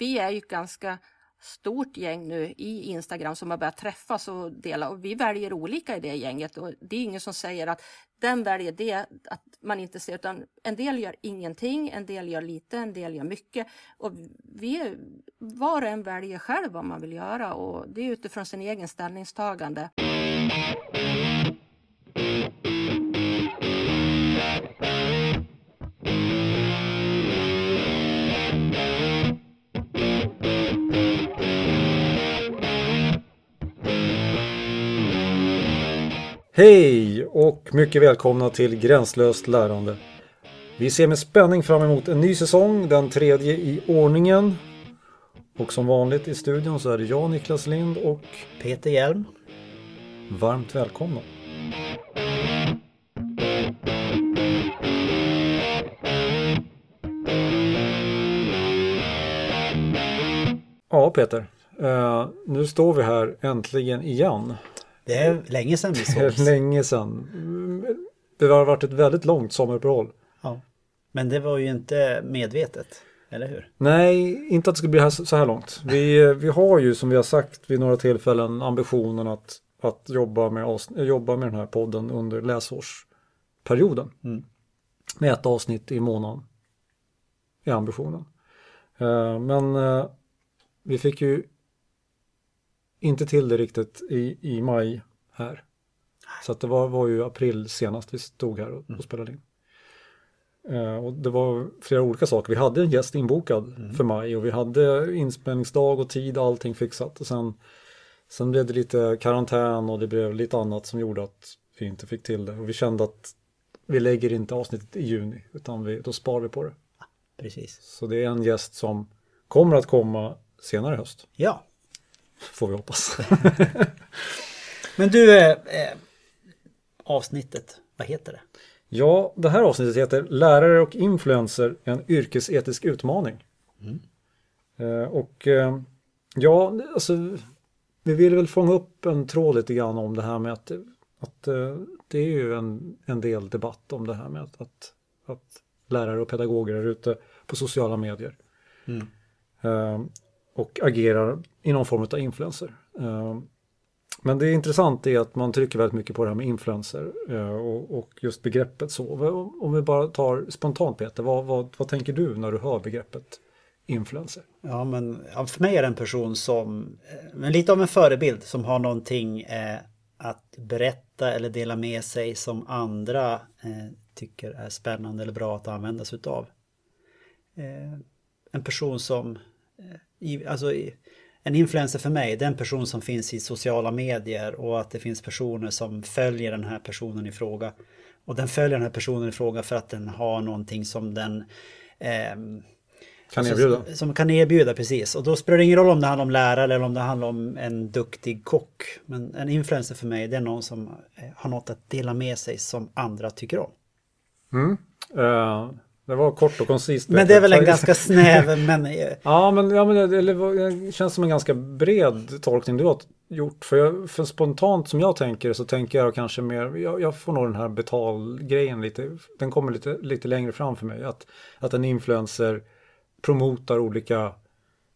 vi är ju ett ganska stort gäng nu i Instagram som har börjat träffas och dela och vi väljer olika i det gänget och det är ingen som säger att den väljer det, att man inte ser, utan en del gör ingenting, en del gör lite, en del gör mycket och vi, var och en väljer själv vad man vill göra och det är utifrån sin egen ställningstagande. Hej och mycket välkomna till Gränslöst lärande. Vi ser med spänning fram emot en ny säsong, den tredje i ordningen. Och som vanligt i studion så är det jag, Niklas Lind och Peter Hjelm. Varmt välkomna. Ja Peter, eh, nu står vi här äntligen igen. Det är länge sedan vi sågs. länge sedan. Det har varit ett väldigt långt sommaruppehåll. Ja. Men det var ju inte medvetet, eller hur? Nej, inte att det skulle bli så här långt. Vi, vi har ju som vi har sagt vid några tillfällen ambitionen att, att jobba, med, jobba med den här podden under läsårsperioden. Mm. Med ett avsnitt i månaden. Är ambitionen. Eh, men eh, vi fick ju inte till det riktigt i, i maj här. Så det var, var ju april senast vi stod här och, och spelade in. Uh, och det var flera olika saker. Vi hade en gäst inbokad mm. för maj och vi hade inspelningsdag och tid och allting fixat. Och sen, sen blev det lite karantän och det blev lite annat som gjorde att vi inte fick till det. Och vi kände att vi lägger inte avsnittet i juni utan vi, då sparar vi på det. Precis. Så det är en gäst som kommer att komma senare i höst. Ja, Får vi hoppas. Men du, eh, eh, avsnittet, vad heter det? Ja, det här avsnittet heter Lärare och influencer, en yrkesetisk utmaning. Mm. Eh, och eh, ja, alltså vi vill väl fånga upp en tråd lite grann om det här med att, att eh, det är ju en, en del debatt om det här med att, att, att lärare och pedagoger är ute på sociala medier. Mm. Och agerar i någon form av influencer. Eh, men det är intressant är att man trycker väldigt mycket på det här med influencer eh, och just begreppet så. Om vi bara tar spontant Peter, vad, vad, vad tänker du när du hör begreppet influencer? Ja, men för mig är det en person som, eh, men lite av en förebild som har någonting att berätta eller dela med sig som andra tycker är spännande eller bra att använda sig utav. En person som alltså, en influencer för mig, det är en person som finns i sociala medier och att det finns personer som följer den här personen i fråga. Och den följer den här personen i fråga för att den har någonting som den eh, kan erbjuda. Som, som, kan erbjuda, precis. Och då spelar det ingen roll om det handlar om lärare eller om det handlar om en duktig kock. Men en influencer för mig, det är någon som eh, har något att dela med sig som andra tycker om. Mm. Uh, det var kort och koncist. Men det är väl en ganska snäv men... ja, men, ja, men det, det känns som en ganska bred tolkning du har gjort. För, jag, för spontant som jag tänker så tänker jag kanske mer, jag, jag får nog den här betalgrejen lite, den kommer lite, lite längre fram för mig. Att, att en influencer promotar olika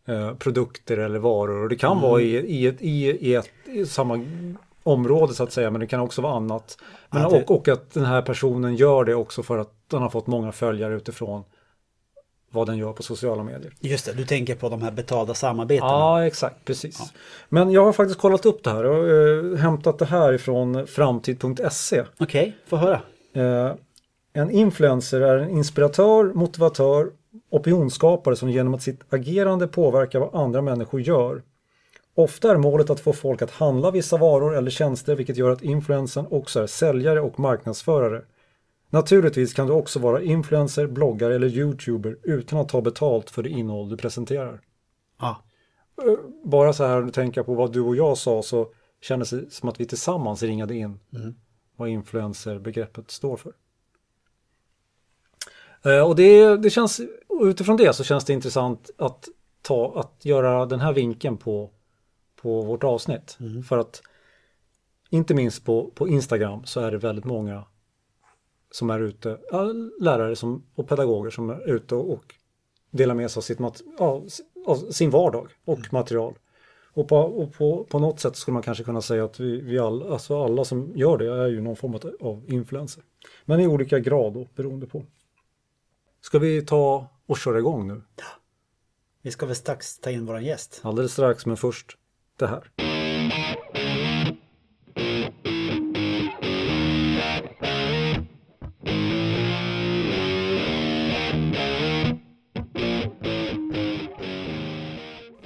eh, produkter eller varor. Och det kan mm. vara i, i, ett, i, i, ett, i samma område så att säga men det kan också vara annat. Men, ja, det... och, och att den här personen gör det också för att den har fått många följare utifrån vad den gör på sociala medier. Just det, du tänker på de här betalda samarbetena. Ja, exakt, precis. Ja. Men jag har faktiskt kollat upp det här och äh, hämtat det här ifrån framtid.se. Okej, okay, få höra. Äh, en influencer är en inspiratör, motivatör, opinionsskapare som genom att sitt agerande påverkar vad andra människor gör Ofta är målet att få folk att handla vissa varor eller tjänster vilket gör att influensen också är säljare och marknadsförare. Naturligtvis kan du också vara influencer, bloggare eller youtuber utan att ta betalt för det innehåll du presenterar. Ah. Bara så här, tänka på vad du och jag sa så kändes det som att vi tillsammans ringade in mm. vad influencer-begreppet står för. Eh, och det, det känns, utifrån det så känns det intressant att, ta, att göra den här vinkeln på på vårt avsnitt. Mm. För att inte minst på, på Instagram så är det väldigt många som är ute, lärare som, och pedagoger som är ute och delar med sig av sitt, mat, ja, sin vardag och material. Och, på, och på, på något sätt skulle man kanske kunna säga att vi, vi alla, alltså alla som gör det är ju någon form av influencer. Men i olika grad då, beroende på. Ska vi ta och köra igång nu? Ja. Vi ska väl strax ta in våran gäst. Alldeles strax, men först det här.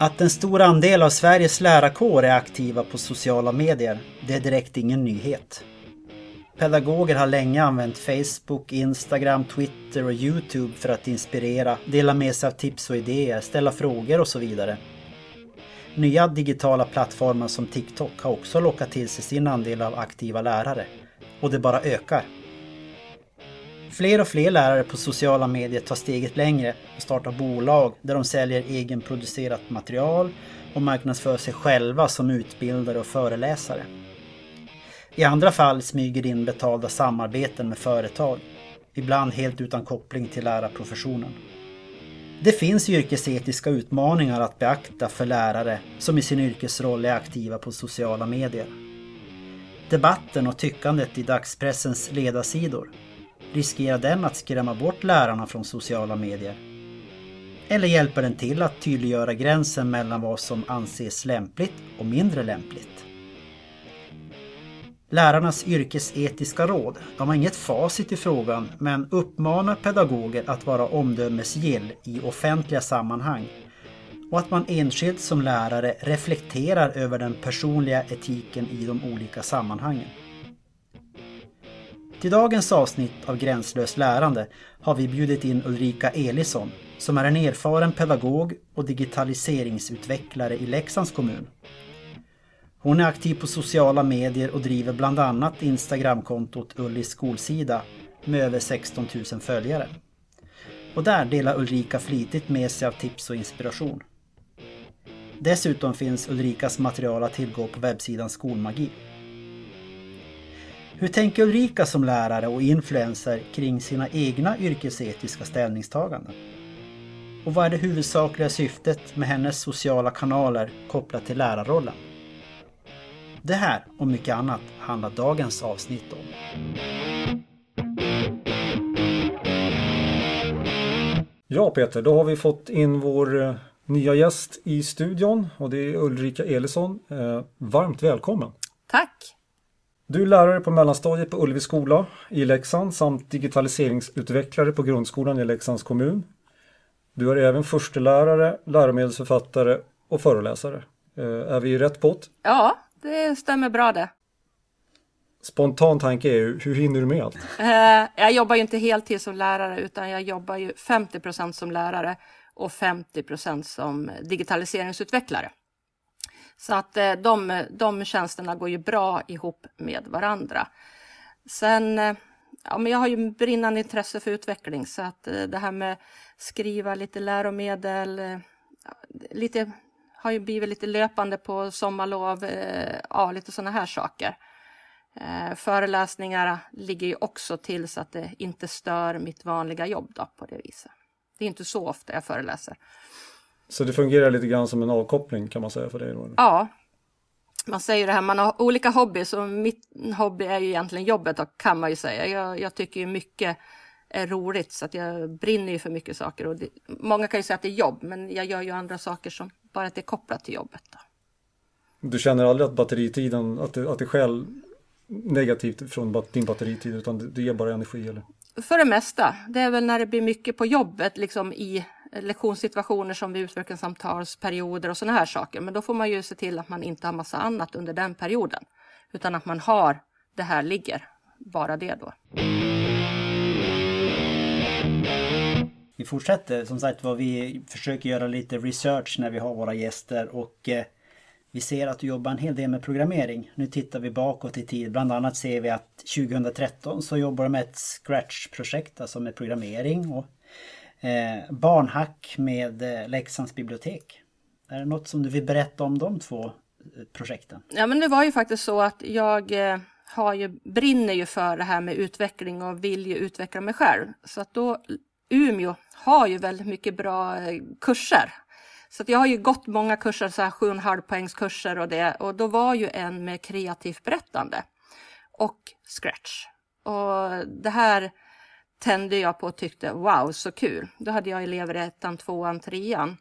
Att en stor andel av Sveriges lärarkår är aktiva på sociala medier, det är direkt ingen nyhet. Pedagoger har länge använt Facebook, Instagram, Twitter och Youtube för att inspirera, dela med sig av tips och idéer, ställa frågor och så vidare. Nya digitala plattformar som TikTok har också lockat till sig sin andel av aktiva lärare. Och det bara ökar. Fler och fler lärare på sociala medier tar steget längre och startar bolag där de säljer egenproducerat material och marknadsför sig själva som utbildare och föreläsare. I andra fall smyger in betalda samarbeten med företag, ibland helt utan koppling till lärarprofessionen. Det finns yrkesetiska utmaningar att beakta för lärare som i sin yrkesroll är aktiva på sociala medier. Debatten och tyckandet i dagspressens ledarsidor Riskerar den att skrämma bort lärarna från sociala medier? Eller hjälper den till att tydliggöra gränsen mellan vad som anses lämpligt och mindre lämpligt? Lärarnas yrkesetiska råd, de har inget facit i frågan men uppmanar pedagoger att vara omdömesgill i offentliga sammanhang och att man enskilt som lärare reflekterar över den personliga etiken i de olika sammanhangen. Till dagens avsnitt av Gränslöst lärande har vi bjudit in Ulrika Elisson som är en erfaren pedagog och digitaliseringsutvecklare i Leksands kommun. Hon är aktiv på sociala medier och driver bland annat Instagramkontot Ullis skolsida med över 16 000 följare. Och där delar Ulrika flitigt med sig av tips och inspiration. Dessutom finns Ulrikas material att tillgå på webbsidan Skolmagi. Hur tänker Ulrika som lärare och influencer kring sina egna yrkesetiska ställningstaganden? Och vad är det huvudsakliga syftet med hennes sociala kanaler kopplat till lärarrollen? Det här och mycket annat handlar dagens avsnitt om. Ja Peter, då har vi fått in vår eh, nya gäst i studion och det är Ulrika Elisson. Eh, varmt välkommen! Tack! Du är lärare på mellanstadiet på Ullevi skola i Leksand samt digitaliseringsutvecklare på grundskolan i Leksands kommun. Du är även förstelärare, läromedelsförfattare och föreläsare. Eh, är vi i rätt pott? Ja, det stämmer bra det. Spontan tanke är ju, hur hinner du med allt? Eh, jag jobbar ju inte heltid som lärare utan jag jobbar ju 50% som lärare och 50% som digitaliseringsutvecklare. Så att eh, de, de tjänsterna går ju bra ihop med varandra. Sen, eh, ja, men jag har ju brinnande intresse för utveckling så att det här med skriva lite läromedel, lite, har ju blivit lite löpande på sommarlov, ja lite sådana här saker. Föreläsningar ligger ju också till så att det inte stör mitt vanliga jobb då på det viset. Det är inte så ofta jag föreläser. Så det fungerar lite grann som en avkoppling kan man säga för dig då? Ja. Man säger det här, man har olika hobbys och mitt hobby är ju egentligen jobbet då, kan man ju säga. Jag, jag tycker ju mycket är roligt så att jag brinner ju för mycket saker. Och det, många kan ju säga att det är jobb men jag gör ju andra saker som bara att det är kopplat till jobbet. Då. Du känner aldrig att batteritiden, att det, att det skäl negativt från din batteritid utan det, ger bara energi eller? För det mesta. Det är väl när det blir mycket på jobbet liksom i lektionssituationer som vid utvecklingssamtalsperioder och sådana här saker. Men då får man ju se till att man inte har massa annat under den perioden. Utan att man har det här ligger, bara det då. Vi fortsätter som sagt vad vi försöker göra lite research när vi har våra gäster och eh, vi ser att du jobbar en hel del med programmering. Nu tittar vi bakåt i tid. Bland annat ser vi att 2013 så jobbar du med ett Scratch-projekt, alltså med programmering och eh, barnhack med eh, Leksands bibliotek. Är det något som du vill berätta om de två eh, projekten? Ja men det var ju faktiskt så att jag eh, har ju, brinner ju för det här med utveckling och vill ju utveckla mig själv. Så att då Umeå har ju väldigt mycket bra eh, kurser Så jag har ju gått många kurser, så här 7,5 poängskurser och det. Och då var ju en med kreativt berättande och scratch. Och det här tände jag på och tyckte wow, så kul. Då hade jag elever i ettan, tvåan, trean.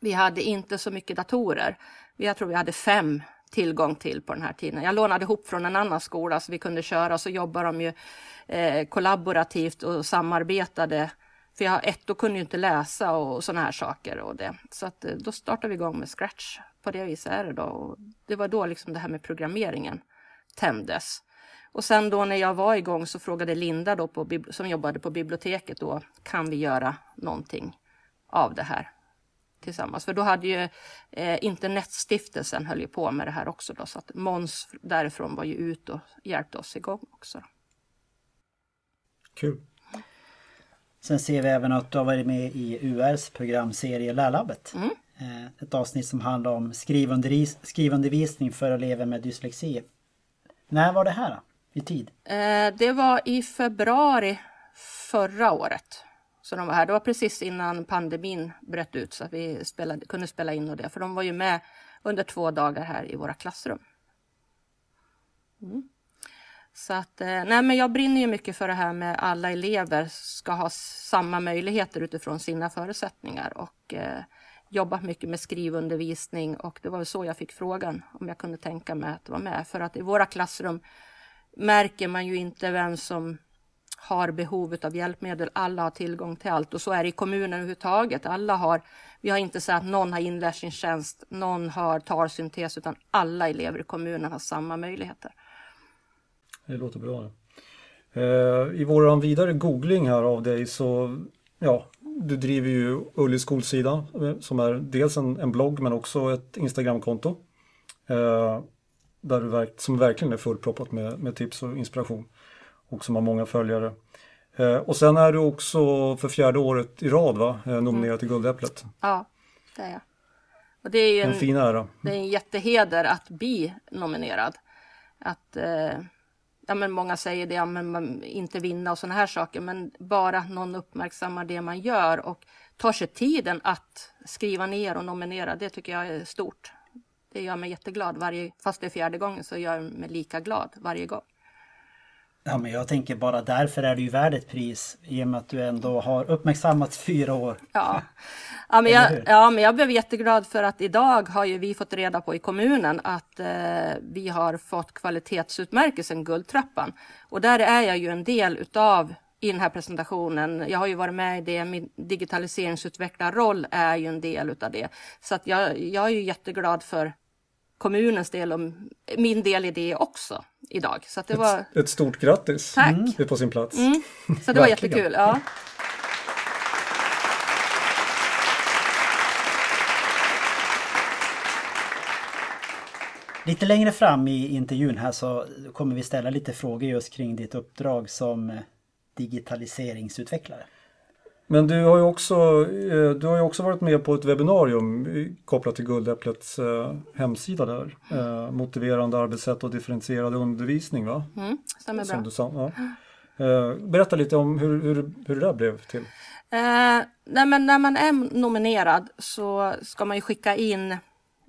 Vi hade inte så mycket datorer. Jag tror vi hade fem tillgång till på den här tiden. Jag lånade ihop från en annan skola så vi kunde köra. Så jobbar de ju eh, kollaborativt och samarbetade. För jag, ettor kunde ju inte läsa och sådana här saker. Och det. Så att, eh, då startade vi igång med Scratch. På det viset är det då. Och det var då liksom det här med programmeringen tändes. Och sen då när jag var igång så frågade Linda då på, som jobbade på biblioteket då, kan vi göra någonting av det här tillsammans? För då hade ju eh, Internetstiftelsen höll ju på med det här också då, så att Måns därifrån var ju ute och hjälpte oss igång också. Kul. Sen ser vi även att du har varit med i URs programserie Lärlabbet. Mm. Eh, ett avsnitt som handlar om skrivundervisning för elever med dyslexi. När var det här i tid? Eh, det var i februari förra året. Så de var här. Det var precis innan pandemin bröt ut så att vi spelade, kunde spela in och det. För de var ju med under två dagar här i våra klassrum. Mm. Så att, eh, nej men jag brinner ju mycket för det här med alla elever ska ha samma möjligheter utifrån sina förutsättningar och eh, jobbat mycket med skrivundervisning och det var väl så jag fick frågan om jag kunde tänka mig att vara med. För att i våra klassrum märker man ju inte vem som har behov av hjälpmedel. Alla har tillgång till allt och så är det i kommunen överhuvudtaget. Alla har, vi har inte sagt att någon har inlärningstjänst, någon har talsyntes, utan alla elever i kommunen har samma möjligheter. Det låter bra. Eh, I vår vidare googling här av dig så, ja, du driver ju Ullis skolsida eh, som är dels en, en blogg men också ett Instagramkonto. Eh, där du verk, som verkligen är fullproppat med, med tips och inspiration och som har många följare. Eh, och sen är du också för fjärde året i rad va? Eh, nominerad mm. till Guldäpplet. Ja, det är jag. Och det är ju en, en fin ära. Det är en jätteheder att bli nominerad. Att, eh, ja men många säger det, ja, men man inte vinna och sådana här saker, men bara någon uppmärksammar det man gör och tar sig tiden att skriva ner och nominera, det tycker jag är stort. Det gör mig jätteglad. Varje, fast det är fjärde gången så gör jag mig lika glad varje gång. Ja, men jag tänker bara därför är det ju värd ett pris i och med att du ändå har uppmärksammats fyra år. Ja, ja, men, jag, ja men jag blev jätteglad för att idag har ju vi fått reda på i kommunen att eh, vi har fått kvalitetsutmärkelsen Guldtrappan. Och där är jag ju en del utav i den här presentationen. Jag har ju varit med i det, min digitaliseringsutvecklarroll är ju en del utav det. Så att jag, jag är ju jätteglad för kommunens del och min del i det också idag. Så det var... ett, ett stort grattis! Tack! Mm. Det är på sin plats. Mm. Så det var jättekul. Ja. Lite längre fram i intervjun här så kommer vi ställa lite frågor just kring ditt uppdrag som digitaliseringsutvecklare. Men du har ju också, eh, du har också varit med på ett webbinarium kopplat till Guldäpplets eh, hemsida där. Eh, motiverande arbetssätt och differentierad undervisning va? Mm, stämmer bra. du sa, ja. Berätta lite om hur, hur, hur det där blev till. Eh, nej men när man är nominerad så ska man ju skicka in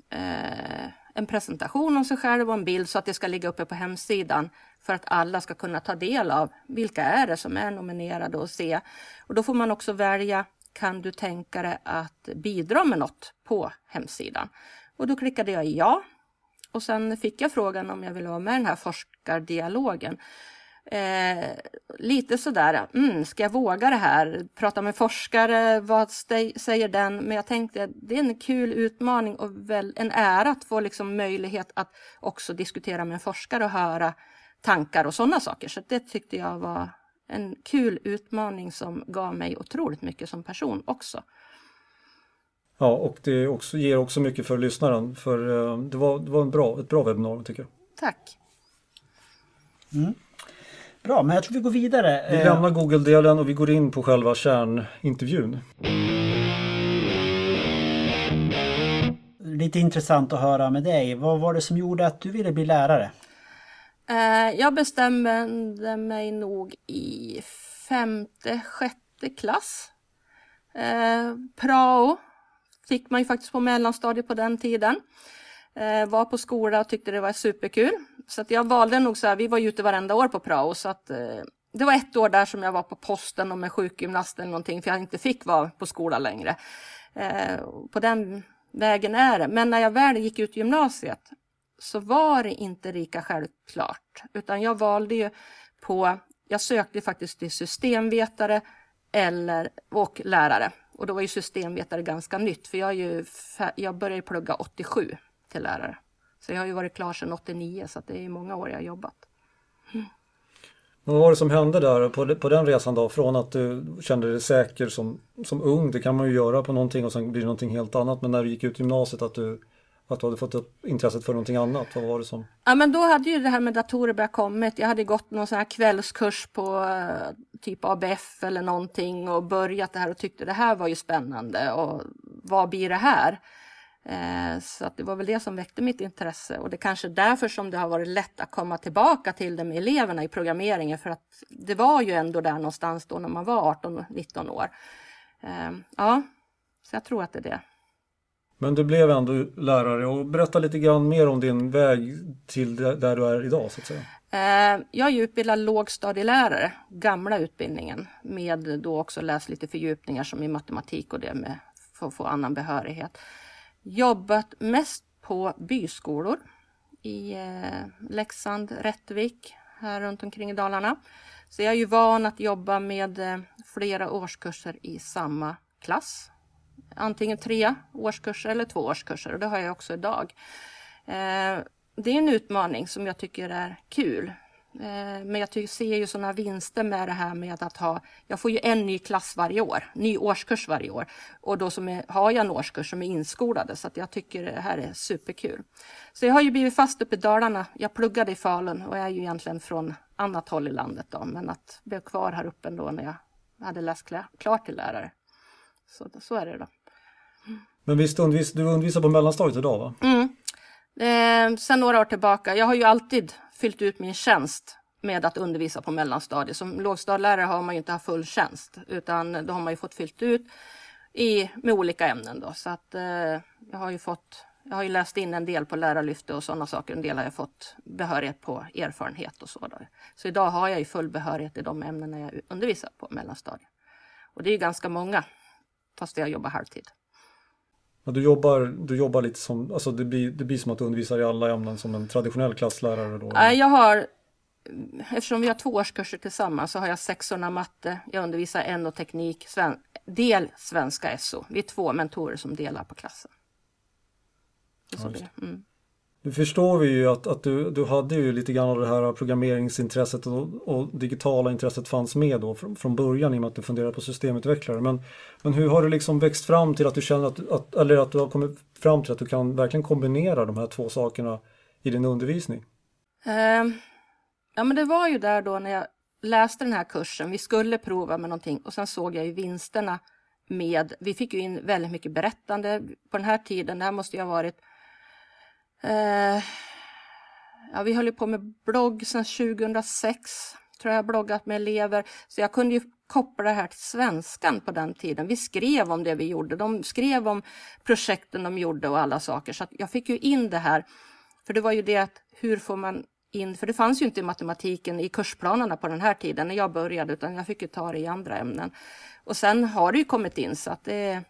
eh, en presentation om sig själv och en bild så att det ska ligga uppe på hemsidan för att alla ska kunna ta del av vilka är det som är nominerade och se. Och då får man också välja, kan du tänka dig att bidra med något på hemsidan? Och då klickade jag ja. Och sen fick jag frågan om jag ville vara med i den här forskardialogen. Eh, lite sådär, mm, ska jag våga det här? Prata med forskare, vad säger den? Men jag tänkte, det är en kul utmaning och väl en ära att få liksom möjlighet att också diskutera med en forskare och höra tankar och sådana saker. Så det tyckte jag var en kul utmaning som gav mig otroligt mycket som person också. Ja, och det också, ger också mycket för lyssnaren. För eh, det var, det var en bra, ett bra webbinarium tycker jag. Tack! Mm. Bra, men jag tror vi går vidare. Vi lämnar Google-delen och vi går in på själva kärnintervjun. Lite intressant att höra med dig. Vad var det som gjorde att du ville bli lärare? Eh, jag bestämde mig nog i femte, sjätte klass. Eh, prao fick man ju faktiskt på mellanstadiet på den tiden. Eh, var på skola och tyckte det var superkul. Så att jag valde nog så här, vi var ju ute varenda år på prao så att eh, det var ett år där som jag var på posten och med sjukgymnast eller någonting för jag inte fick vara på skola längre. Eh, på den vägen är det. Men när jag väl gick ut gymnasiet så var det inte lika självklart utan jag valde ju på, jag sökte faktiskt till systemvetare eller, och lärare. Och då var ju systemvetare ganska nytt för jag, är ju, jag började plugga 87 till lärare. Så jag har ju varit klar sedan 89 så det är många år jag har jobbat. Mm. Vad var det som hände där på, på den resan då? Från att du kände dig säker som, som ung, det kan man ju göra på någonting och sen blir det någonting helt annat. Men när du gick ut gymnasiet att du, att du hade fått upp intresset för någonting annat, vad var det som? Ja men då hade ju det här med datorer börjat kommit. Jag hade gått någon sån här kvällskurs på uh, typ ABF eller någonting och börjat det här och tyckte det här var ju spännande och vad blir det här? Eh, så att det var väl det som väckte mitt intresse och det är kanske därför som det har varit lätt att komma tillbaka till det med eleverna i programmeringen för att det var ju ändå där någonstans då när man var 18-19 år. Eh, ja, så jag tror att det är det. Men du blev ändå lärare och berätta lite grann mer om din väg till där du är idag så att säga. Eh, jag är utbildad lågstadielärare, gamla utbildningen med då också läst lite fördjupningar som i matematik och det med för att få annan behörighet jobbat mest på byskolor i eh, Leksand, Rättvik, här runt omkring i Dalarna. Så jag är ju van att jobba med eh, flera årskurser i samma klass. Antingen tre årskurser eller två årskurser och det har jag också idag. Eh, det är en utmaning som jag tycker är kul. Eh, men jag ser ju sådana vinster med det här med att ha, jag får ju en ny klass varje år, ny årskurs varje år. Och då som är, har jag en årskurs som är inskolade så att jag tycker det här är superkul. Så jag har ju blivit fast uppe i Dalarna. Jag pluggade i Falun och är ju egentligen från annat håll i landet då, men att blev kvar här uppe ändå när jag hade läst klart till lärare. Så, så är det då. Men visst undervis, du undervisar på mellanstadiet idag va? Mm. Eh, sen några år tillbaka. Jag har ju alltid fyllt ut min tjänst med att undervisa på mellanstadiet. Som lågstadielärare har man ju inte haft full tjänst utan då har man ju fått fyllt ut i, med olika ämnen. Då. Så att, eh, jag har ju fått jag har ju läst in en del på lärarlyfte och sådana saker. En del har jag fått behörighet på erfarenhet och så. Då. Så idag har jag ju full behörighet i de ämnena jag undervisar på mellanstadiet. Och det är ju ganska många, fast jag jobbar halvtid. Ja, du, jobbar, du jobbar lite som, alltså det blir, det blir som att du undervisar i alla ämnen som en traditionell klasslärare då? Nej, jag har, eftersom vi har två årskurser tillsammans så har jag sexorna matte, jag undervisar NO teknik, sven, del svenska SO. Vi är två mentorer som delar på klassen. Ja, mm. Nu förstår vi ju att, att du, du hade ju lite grann av det här programmeringsintresset och, och digitala intresset fanns med då från, från början i och med att du funderade på systemutvecklare. Men, men hur har du liksom växt fram till att du känner att, att, eller att du har kommit fram till att du kan verkligen kombinera de här två sakerna i din undervisning? Ehm, ja men det var ju där då när jag läste den här kursen, vi skulle prova med någonting och sen såg jag ju vinsterna med, vi fick ju in väldigt mycket berättande på den här tiden, det här måste ju ha varit Eh, ja, vi höll på med blogg sedan 2006, tror jag, bloggat med elever. Så jag kunde ju koppla det här till svenskan på den tiden. Vi skrev om det vi gjorde. De skrev om projekten de gjorde och alla saker. Så jag fick ju in det här. För det var ju det att hur får man in, för det fanns ju inte i matematiken i kursplanerna på den här tiden när jag började, utan jag fick ju ta det i andra ämnen. Och sen har det ju kommit in så att det,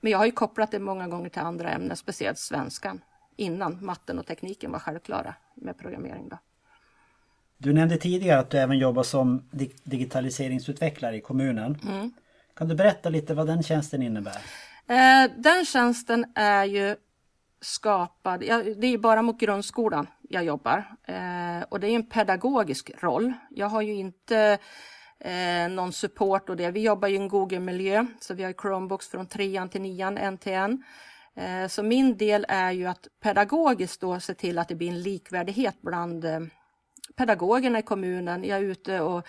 men jag har ju kopplat det många gånger till andra ämnen, speciellt svenskan innan matten och tekniken var självklara med programmering. Då. Du nämnde tidigare att du även jobbar som digitaliseringsutvecklare i kommunen. Mm. Kan du berätta lite vad den tjänsten innebär? Eh, den tjänsten är ju skapad, det är bara mot grundskolan jag jobbar eh, och det är en pedagogisk roll. Jag har ju inte eh, någon support och det. Vi jobbar i en Google-miljö så vi har Chromebooks från trean till nian, en till en. Eh, så min del är ju att pedagogiskt då se till att det blir en likvärdighet bland eh, pedagogerna i kommunen. Jag är ute och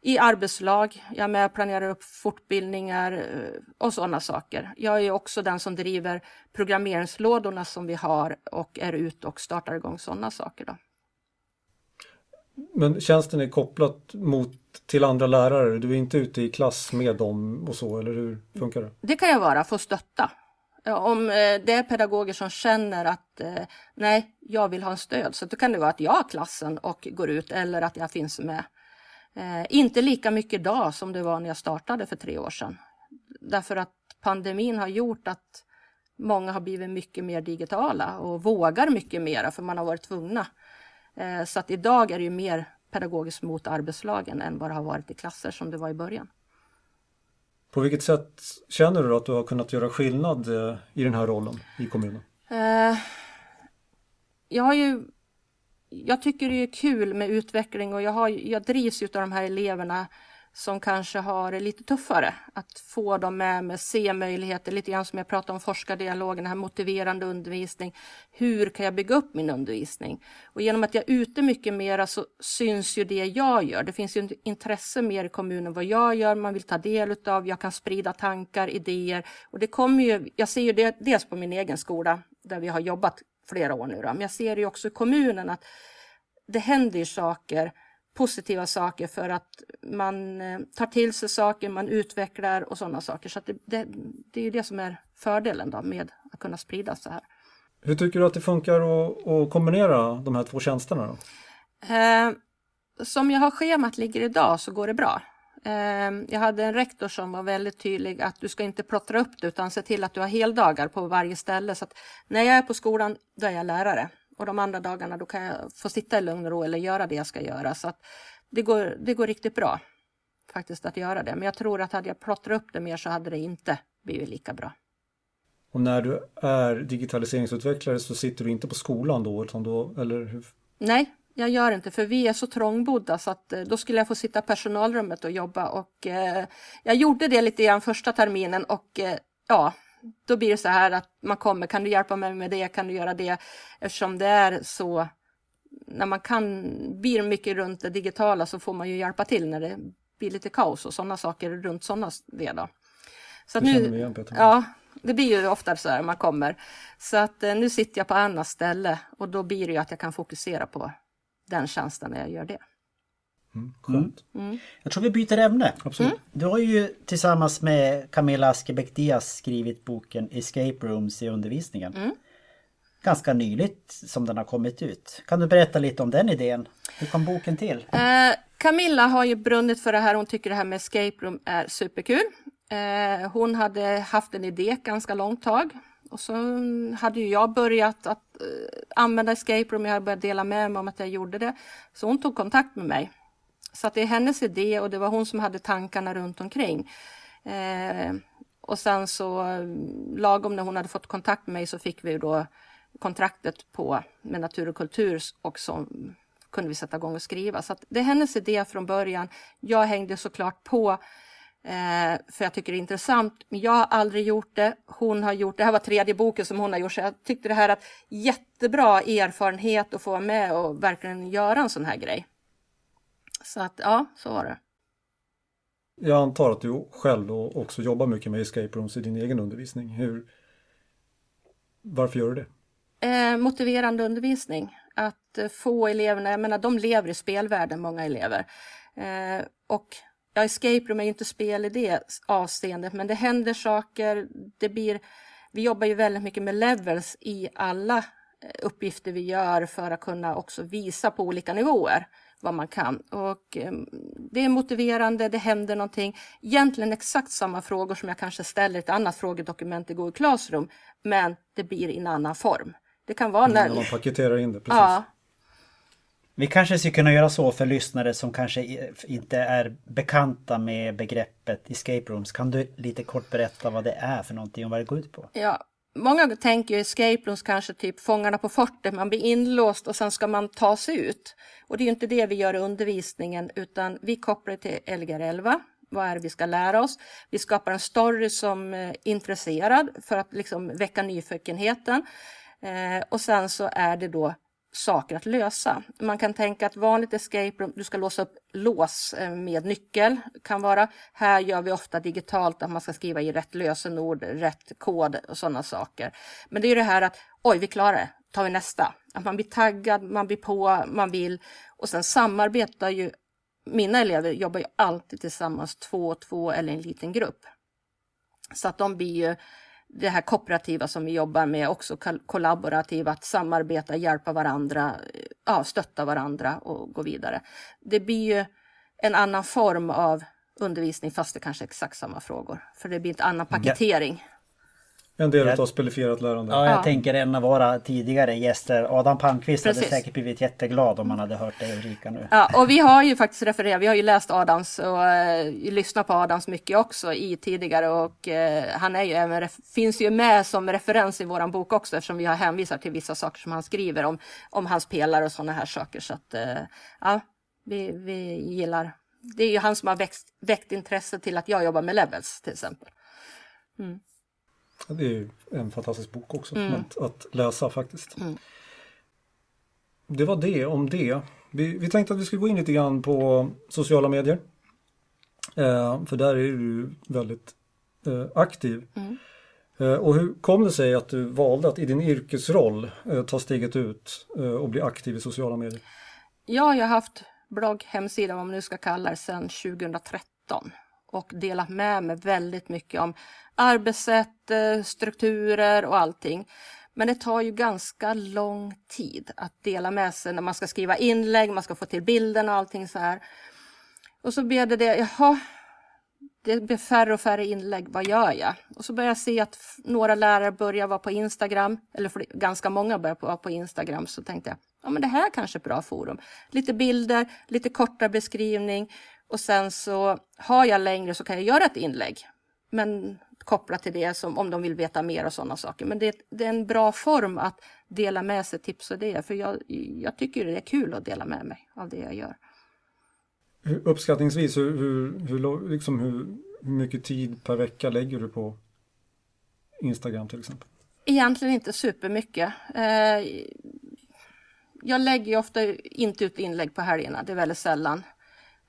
i arbetslag, jag är med och planerar upp fortbildningar eh, och sådana saker. Jag är också den som driver programmeringslådorna som vi har och är ute och startar igång sådana saker. Då. Men tjänsten är kopplat mot, till andra lärare? Du är inte ute i klass med dem och så, eller hur funkar det? Det kan jag vara, få stötta om eh, det är pedagoger som känner att eh, nej, jag vill ha en stöd, så då kan det vara att jag har klassen och går ut eller att jag finns med. Eh, inte lika mycket idag som det var när jag startade för tre år sedan. Därför att pandemin har gjort att många har blivit mycket mer digitala och vågar mycket mera för man har varit tvungna. Så att idag är det ju mer pedagogiskt mot arbetslagen än vad det har varit i klasser som det var i början. På vilket sätt känner du att du har kunnat göra skillnad eh, i den här rollen i kommunen? Uh, jag har ju jag tycker det är kul med utveckling och jag, har, jag drivs av de här eleverna som kanske har det lite tuffare. Att få dem med mig, se möjligheter, lite grann som jag pratade om forskardialogen, den här motiverande undervisning. Hur kan jag bygga upp min undervisning? Och genom att jag är ute mycket mera så syns ju det jag gör. Det finns ju intresse mer i kommunen vad jag gör, man vill ta del av, jag kan sprida tankar, idéer. Och det kommer ju, jag ser ju det dels på min egen skola där vi har jobbat flera år nu, då, men jag ser det också i kommunen att det händer saker positiva saker för att man eh, tar till sig saker, man utvecklar och sådana saker. Så det, det, det, är ju det som är fördelen då med att kunna sprida så här. Hur tycker du att det funkar att, att kombinera de här två tjänsterna? Då? Eh, som jag har schemat ligger idag så går det bra. Eh, jag hade en rektor som var väldigt tydlig att du ska inte plottra upp det utan se till att du har heldagar på varje ställe. Så att när jag är på skolan, då är jag lärare. Och de andra dagarna då kan jag få sitta i lugn och ro eller göra det jag ska göra. Så det, går, det går riktigt bra faktiskt att göra det. Men jag tror att hade jag plottrat upp det mer så hade det inte blivit lika bra. Och när du är digitaliseringsutvecklare så sitter du inte på skolan då? Utan då eller hur? Nej, jag gör inte för vi är så trångbodda så att eh, då skulle jag få sitta i personalrummet och jobba och eh, jag gjorde det lite grann första terminen och eh, ja, då blir det så här att man kommer, kan du hjälpa mig med det, kan du göra det? Eftersom det är så, när man kan, blir mycket runt det digitala så får man ju hjälpa till när det blir lite kaos och sådana saker runt sådana det då. Så att nu, igen, ja, det blir ju ofta så här man kommer. Så att eh, nu sitter jag på annat ställe och då blir det ju att jag kan fokusera på den tjänsten när jag gör det. Mm, skönt. Mm. Jag tror vi byter ämne. Absolut. Mm. Du har ju tillsammans med Camilla Askebäck Diaz skrivit boken Escape Rooms i undervisningen. Mm. Ganska nyligt som den har kommit ut. Kan du berätta lite om den idén? Hur kom boken till? Eh, Camilla har ju brunnit för det här. Hon tycker det här med escape room är superkul. Eh, hon hade haft en idé ganska långt tag. Och så hade jag börjat att eh, använda escape room. Jag hade börjat dela med mig om att jag gjorde det. Så hon tog kontakt med mig så att det är hennes idé och det var hon som hade tankarna runt omkring. Eh, och sen så lagom när hon hade fått kontakt med mig så fick vi då kontraktet på med Natur och kultur och så kunde vi sätta igång och skriva. Så det är hennes idé från början. Jag hängde såklart på eh, för jag tycker det är intressant. Men jag har aldrig gjort det. Hon har gjort det. Det här var tredje boken som hon har gjort. Så jag tyckte det här att jättebra erfarenhet att få vara med och verkligen göra en sån här grej. Så att ja, så var det. Jag antar att du själv också jobbar mycket med escape rooms i din egen undervisning. Hur, varför gör du det? Eh, motiverande undervisning. Att eh, få eleverna, jag menar de lever i spelvärlden, många elever. Eh, och ja, escape room är ju inte spel i det avseendet, men det händer saker. Det blir, vi jobbar ju väldigt mycket med levels i alla eh, uppgifter vi gör för att kunna också visa på olika nivåer vad man kan. Och eh, det är motiverande, det händer någonting. Egentligen exakt samma frågor som jag kanske ställer i ett annat frågedokument i Google Classroom, men det blir i en annan form. Det kan vara när... när man paketerar in det, precis. Ja. Vi kanske skulle kunna göra så för lyssnare som kanske inte är bekanta med begreppet escape rooms. Kan du lite kort berätta vad det är för någonting och vad det går ut på? Ja, Många tänker ju escape rooms kanske typ Fångarna på fortet, man blir inlåst och sen ska man ta sig ut. Och det är ju inte det vi gör i undervisningen utan vi kopplar till Lgr 11. Vad är det vi ska lära oss? Vi skapar en story som är intresserad för att liksom väcka nyfikenheten. Eh, och sen så är det då saker att lösa. Man kan tänka att vanligt escape room, du ska låsa upp lås eh, med nyckel. kan vara. Här gör vi ofta digitalt att man ska skriva i rätt lösenord, rätt kod och sådana saker. Men det är det här att oj, vi klarar det, tar vi nästa. Att man blir taggad, man blir på, man vill och sen samarbetar ju mina elever jobbar ju alltid tillsammans två och två eller en liten grupp. Så att de blir ju det här kooperativa som vi jobbar med, också kollaborativa, att samarbeta, hjälpa varandra, ja, stötta varandra och gå vidare. Det blir ju en annan form av undervisning fast det kanske är exakt samma frågor. För det blir en annan paketering. En del av spelifierat lärande. Ja, jag ja. tänker en av våra tidigare gäster, Adam Palmqvist, Precis. hade säkert blivit jätteglad om man hade hört dig Ulrika nu. Ja, och vi har ju faktiskt refererat, vi har ju läst Adams och eh, lyssnat på Adams mycket också i tidigare och eh, han är ju även, finns ju med som referens i våran bok också eftersom vi har hänvisat till vissa saker som han skriver om, om hans pelare och sådana här saker. Så att eh, ja, vi, vi gillar, det är ju han som har växt, väckt intresse till att jag jobbar med levels till exempel. Mm. Det är en fantastisk bok också mm. att, att, läsa faktiskt. Mm. Det var det om det. Vi, vi, tänkte att vi skulle gå in lite grann på sociala medier. Eh, för där är du väldigt eh, aktiv. Mm. Eh, och hur kom det sig att du valde att i din yrkesroll eh, ta steget ut eh, och bli aktiv i sociala medier? Ja, jag har haft blogg, hemsida, vad man nu ska kalla det, sedan 2013 och delat med mig väldigt mycket om arbetssätt, eh, strukturer och allting. Men det tar ju ganska lång tid att dela med sig när man ska skriva inlägg, man ska få till bilden och allting så här. Och så blev det det, jaha, det blir färre och färre inlägg, vad gör jag? Och så började jag se att några lärare börjar vara på Instagram, eller ganska många börjar vara på Instagram, så tänkte jag, ja men det här kanske är ett bra forum. Lite bilder, lite korta beskrivning och sen så har jag längre så kan jag göra ett inlägg. Men kopplat till det som om de vill veta mer och sådana saker. Men det, det, är en bra form att dela med sig tips och idéer för jag, jag tycker det är kul att dela med mig av det jag gör. Uppskattningsvis, hur, hur, hur, liksom hur, hur mycket tid per vecka lägger du på Instagram till exempel? Egentligen inte supermycket. Eh, jag lägger ofta inte ut inlägg på helgerna, det är väldigt sällan.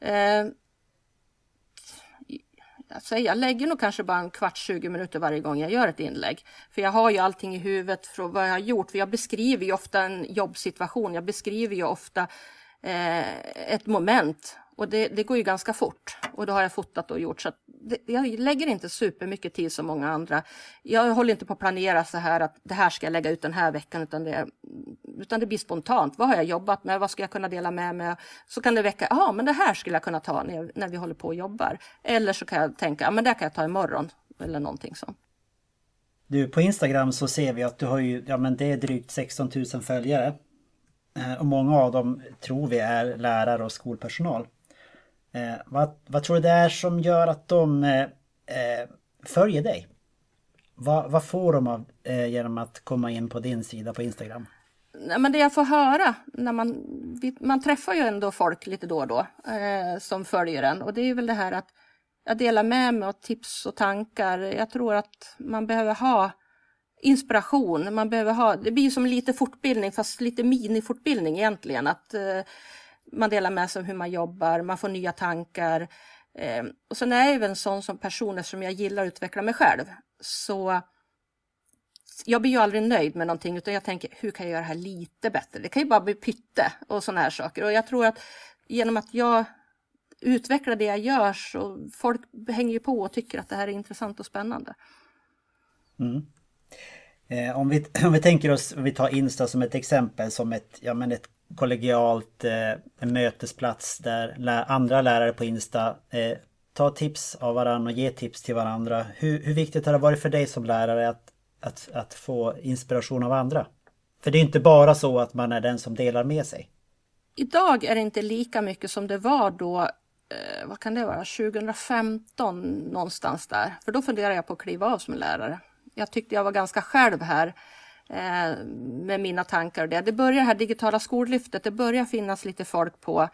Eh, alltså jag lägger nog kanske bara en kvart, 20 minuter varje gång jag gör ett inlägg. För jag har ju allting i huvudet från vad jag har gjort. För jag beskriver ju ofta en jobbsituation. Jag beskriver ju ofta eh, ett moment och det, det, går ju ganska fort och då har jag fotat och gjort så att det, jag lägger inte supermycket tid som många andra. Jag håller inte på att planera så här att det här ska jag lägga ut den här veckan utan det, utan det blir spontant. Vad har jag jobbat med? Vad ska jag kunna dela med mig Så kan det väcka, ja men det här skulle jag kunna ta när, när vi håller på och jobbar. Eller så kan jag tänka, ja men det kan jag ta imorgon eller någonting sånt. Du, på Instagram så ser vi att du har ju, ja men det är drygt 16 000 följare. Eh, och många av dem tror vi är lärare och skolpersonal. Eh, vad, vad tror du det är som gör att de eh, eh, följer dig? Vad, vad får de av, eh, genom att komma in på din sida på Instagram? men det jag får höra, när man, man träffar ju ändå folk lite då och då eh, som följer en och det är väl det här att jag delar med mig av tips och tankar. Jag tror att man behöver ha inspiration, man behöver ha, det blir som lite fortbildning fast lite minifortbildning egentligen. Att eh, man delar med sig om hur man jobbar, man får nya tankar. Eh, och sen är jag även sån som person, eftersom jag gillar att utveckla mig själv, så jag blir ju aldrig nöjd med någonting utan jag tänker hur kan jag göra det här lite bättre? Det kan ju bara bli pytte och sådana här saker och jag tror att genom att jag utvecklar det jag gör så folk hänger ju på och tycker att det här är intressant och spännande. Mm. Eh, om, vi, om vi tänker oss, om vi tar Insta som ett exempel som ett, ja, men ett kollegialt eh, mötesplats där lä andra lärare på Insta eh, tar tips av varandra och ger tips till varandra. Hur, hur viktigt har det varit för dig som lärare att, att, att få inspiration av andra? För det är inte bara så att man är den som delar med sig. Idag är det inte lika mycket som det var då, eh, vad kan det vara, 2015 någonstans där. För då funderade jag på att kliva av som lärare. Jag tyckte jag var ganska själv här Eh, med mina tankar och det. Det börjar här digitala skollyftet, det börjar finnas lite folk på,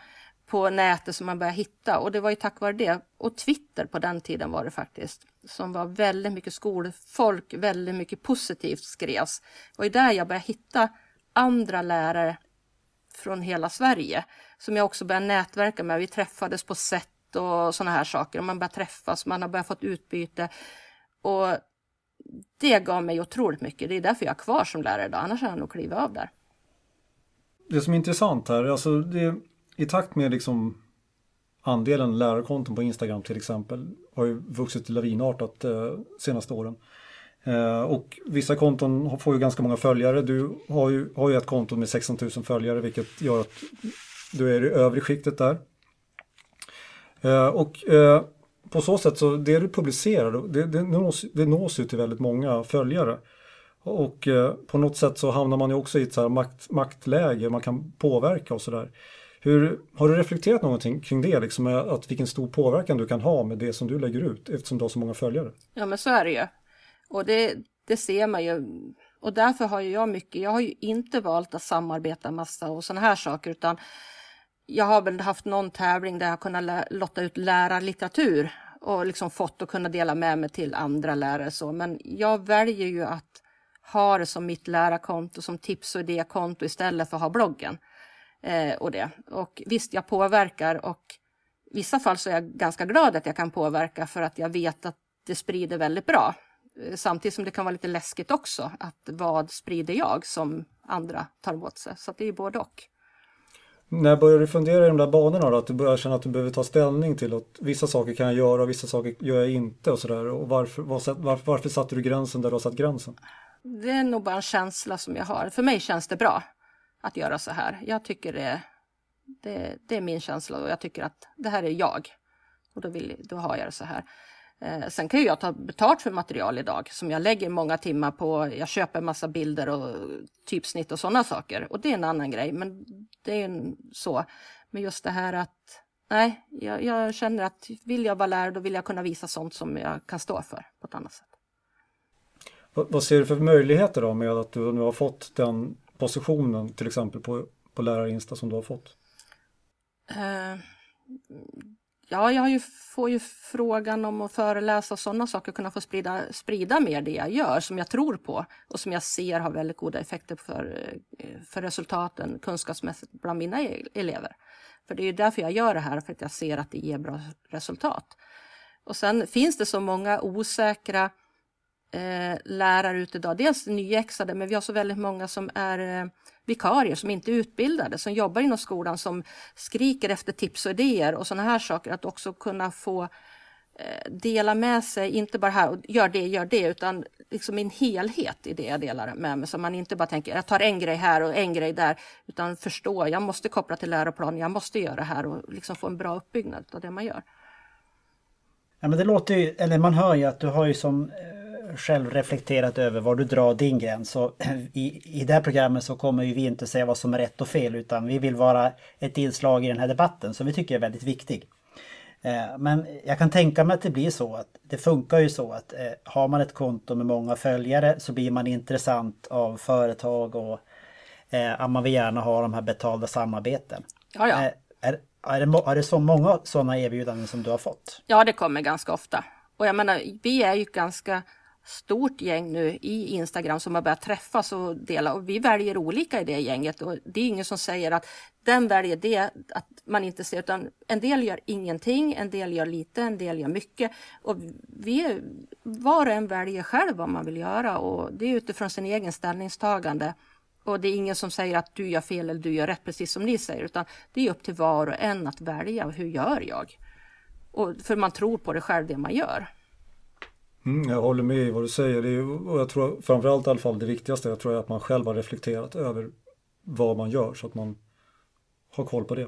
på nätet som man börjar hitta och det var ju tack vare det. Och Twitter på den tiden var det faktiskt, som var väldigt mycket skolfolk, väldigt mycket positivt skrevs. Det var ju där jag började hitta andra lärare från hela Sverige som jag också började nätverka med. Vi träffades på sätt och sådana här saker. Och man börjar träffas, man har börjat få utbyte. Och det gav mig otroligt mycket. Det är därför jag är kvar som lärare idag, annars hade jag nog klivit av där. Det som är intressant här, alltså det, i takt med liksom andelen lärarkonton på Instagram till exempel har ju vuxit lavinartat eh, senaste åren. Eh, och vissa konton får ju ganska många följare. Du har ju, har ju ett konto med 16 000 följare vilket gör att du är i övre skiktet där. Eh, och eh, på så sätt så det du publicerar det, det, nås, det nås ju till väldigt många följare. Och eh, på något sätt så hamnar man ju också i ett så makt, maktläge, man kan påverka och sådär. Har du reflekterat någonting kring det, liksom, att vilken stor påverkan du kan ha med det som du lägger ut eftersom du har så många följare? Ja men så är det ju. Och det, det ser man ju. Och därför har jag mycket, jag har ju inte valt att samarbeta massa och sådana här saker utan jag har väl haft någon tävling där jag kunnat lotta ut lärarlitteratur och liksom fått att kunna dela med mig till andra lärare. Så. Men jag väljer ju att ha det som mitt lärarkonto, som tips och idékonto istället för att ha bloggen. Eh, och, det. och visst, jag påverkar och i vissa fall så är jag ganska glad att jag kan påverka för att jag vet att det sprider väldigt bra. Eh, samtidigt som det kan vara lite läskigt också, att vad sprider jag som andra tar åt sig? Så det är både och. När börjar du fundera i de där banorna då? Att du börjar känna att du behöver ta ställning till att vissa saker kan jag göra och vissa saker gör jag inte och sådär. Och varför, varför, varför satte du gränsen där du har satt gränsen? Det är nog bara en känsla som jag har. För mig känns det bra att göra så här. Jag tycker det, det, det är min känsla och jag tycker att det här är jag. Och då, vill, då har jag det så här. Eh, sen kan jag ta betalt för material idag som jag lägger många timmar på. Jag köper massa bilder och typsnitt och sådana saker och det är en annan grej. Men det är så. Men just det här att nej, jag, jag, känner att vill jag vara lärare då vill jag kunna visa sånt som jag kan stå för på ett annat sätt. Vad, vad ser du för möjligheter då med att du nu har fått den positionen till exempel på, på lärarinsta som du har fått? Uh, Ja, jag får ju frågan om att föreläsa och sådana saker, kunna få sprida, sprida mer det jag gör som jag tror på och som jag ser har väldigt goda effekter för, eh, för resultaten kunskapsmässigt bland mina e-, elever. För det är ju därför jag gör det här, för att jag ser att det ger bra resultat. Och sen finns det så många osäkra eh, lärare ute idag. Dels nyexade, men vi har så väldigt många som är eh, vikarier som inte är utbildade, som jobbar inom skolan, som skriker efter tips och idéer och sådana här saker. Att också kunna få eh, dela med sig, inte bara här och gör det, gör det, utan liksom en helhet i det jag delar med mig. Så man inte bara tänker, jag tar en grej här och en grej där, utan förstå, jag måste koppla till läroplanen, jag måste göra det här och liksom få en bra uppbyggnad av det man gör. Ja men det låter ju, eller man hör ju att du har ju som eh, själv reflekterat över var du drar din gräns. Och i, I det här programmet så kommer vi inte säga vad som är rätt och fel utan vi vill vara ett inslag i den här debatten som vi tycker är väldigt viktig. Eh, men jag kan tänka mig att det blir så att det funkar ju så att eh, har man ett konto med många följare så blir man intressant av företag och eh, man vill gärna ha de här betalda samarbeten. Ja, ja. Är, är, det, är det så många sådana erbjudanden som du har fått? Ja, det kommer ganska ofta. Och jag menar, vi är ju ganska stort gäng nu i Instagram som har börjat träffas och dela och vi väljer olika i det gänget och det är ingen som säger att den väljer det, att man inte ser utan en del gör ingenting, en del gör lite, en del gör mycket och vi, var och en väljer själv vad man vill göra och det är utifrån sin egen ställningstagande. Och det är ingen som säger att du gör fel eller du gör rätt, precis som ni säger, utan det är upp till var och en att välja. Hur gör jag? Och för man tror på det själv, det man gör. Mm, jag håller med i vad du säger. Det är, och jag tror framförallt i alla fall det viktigaste jag tror är att man själv har reflekterat över vad man gör så att man har koll på det.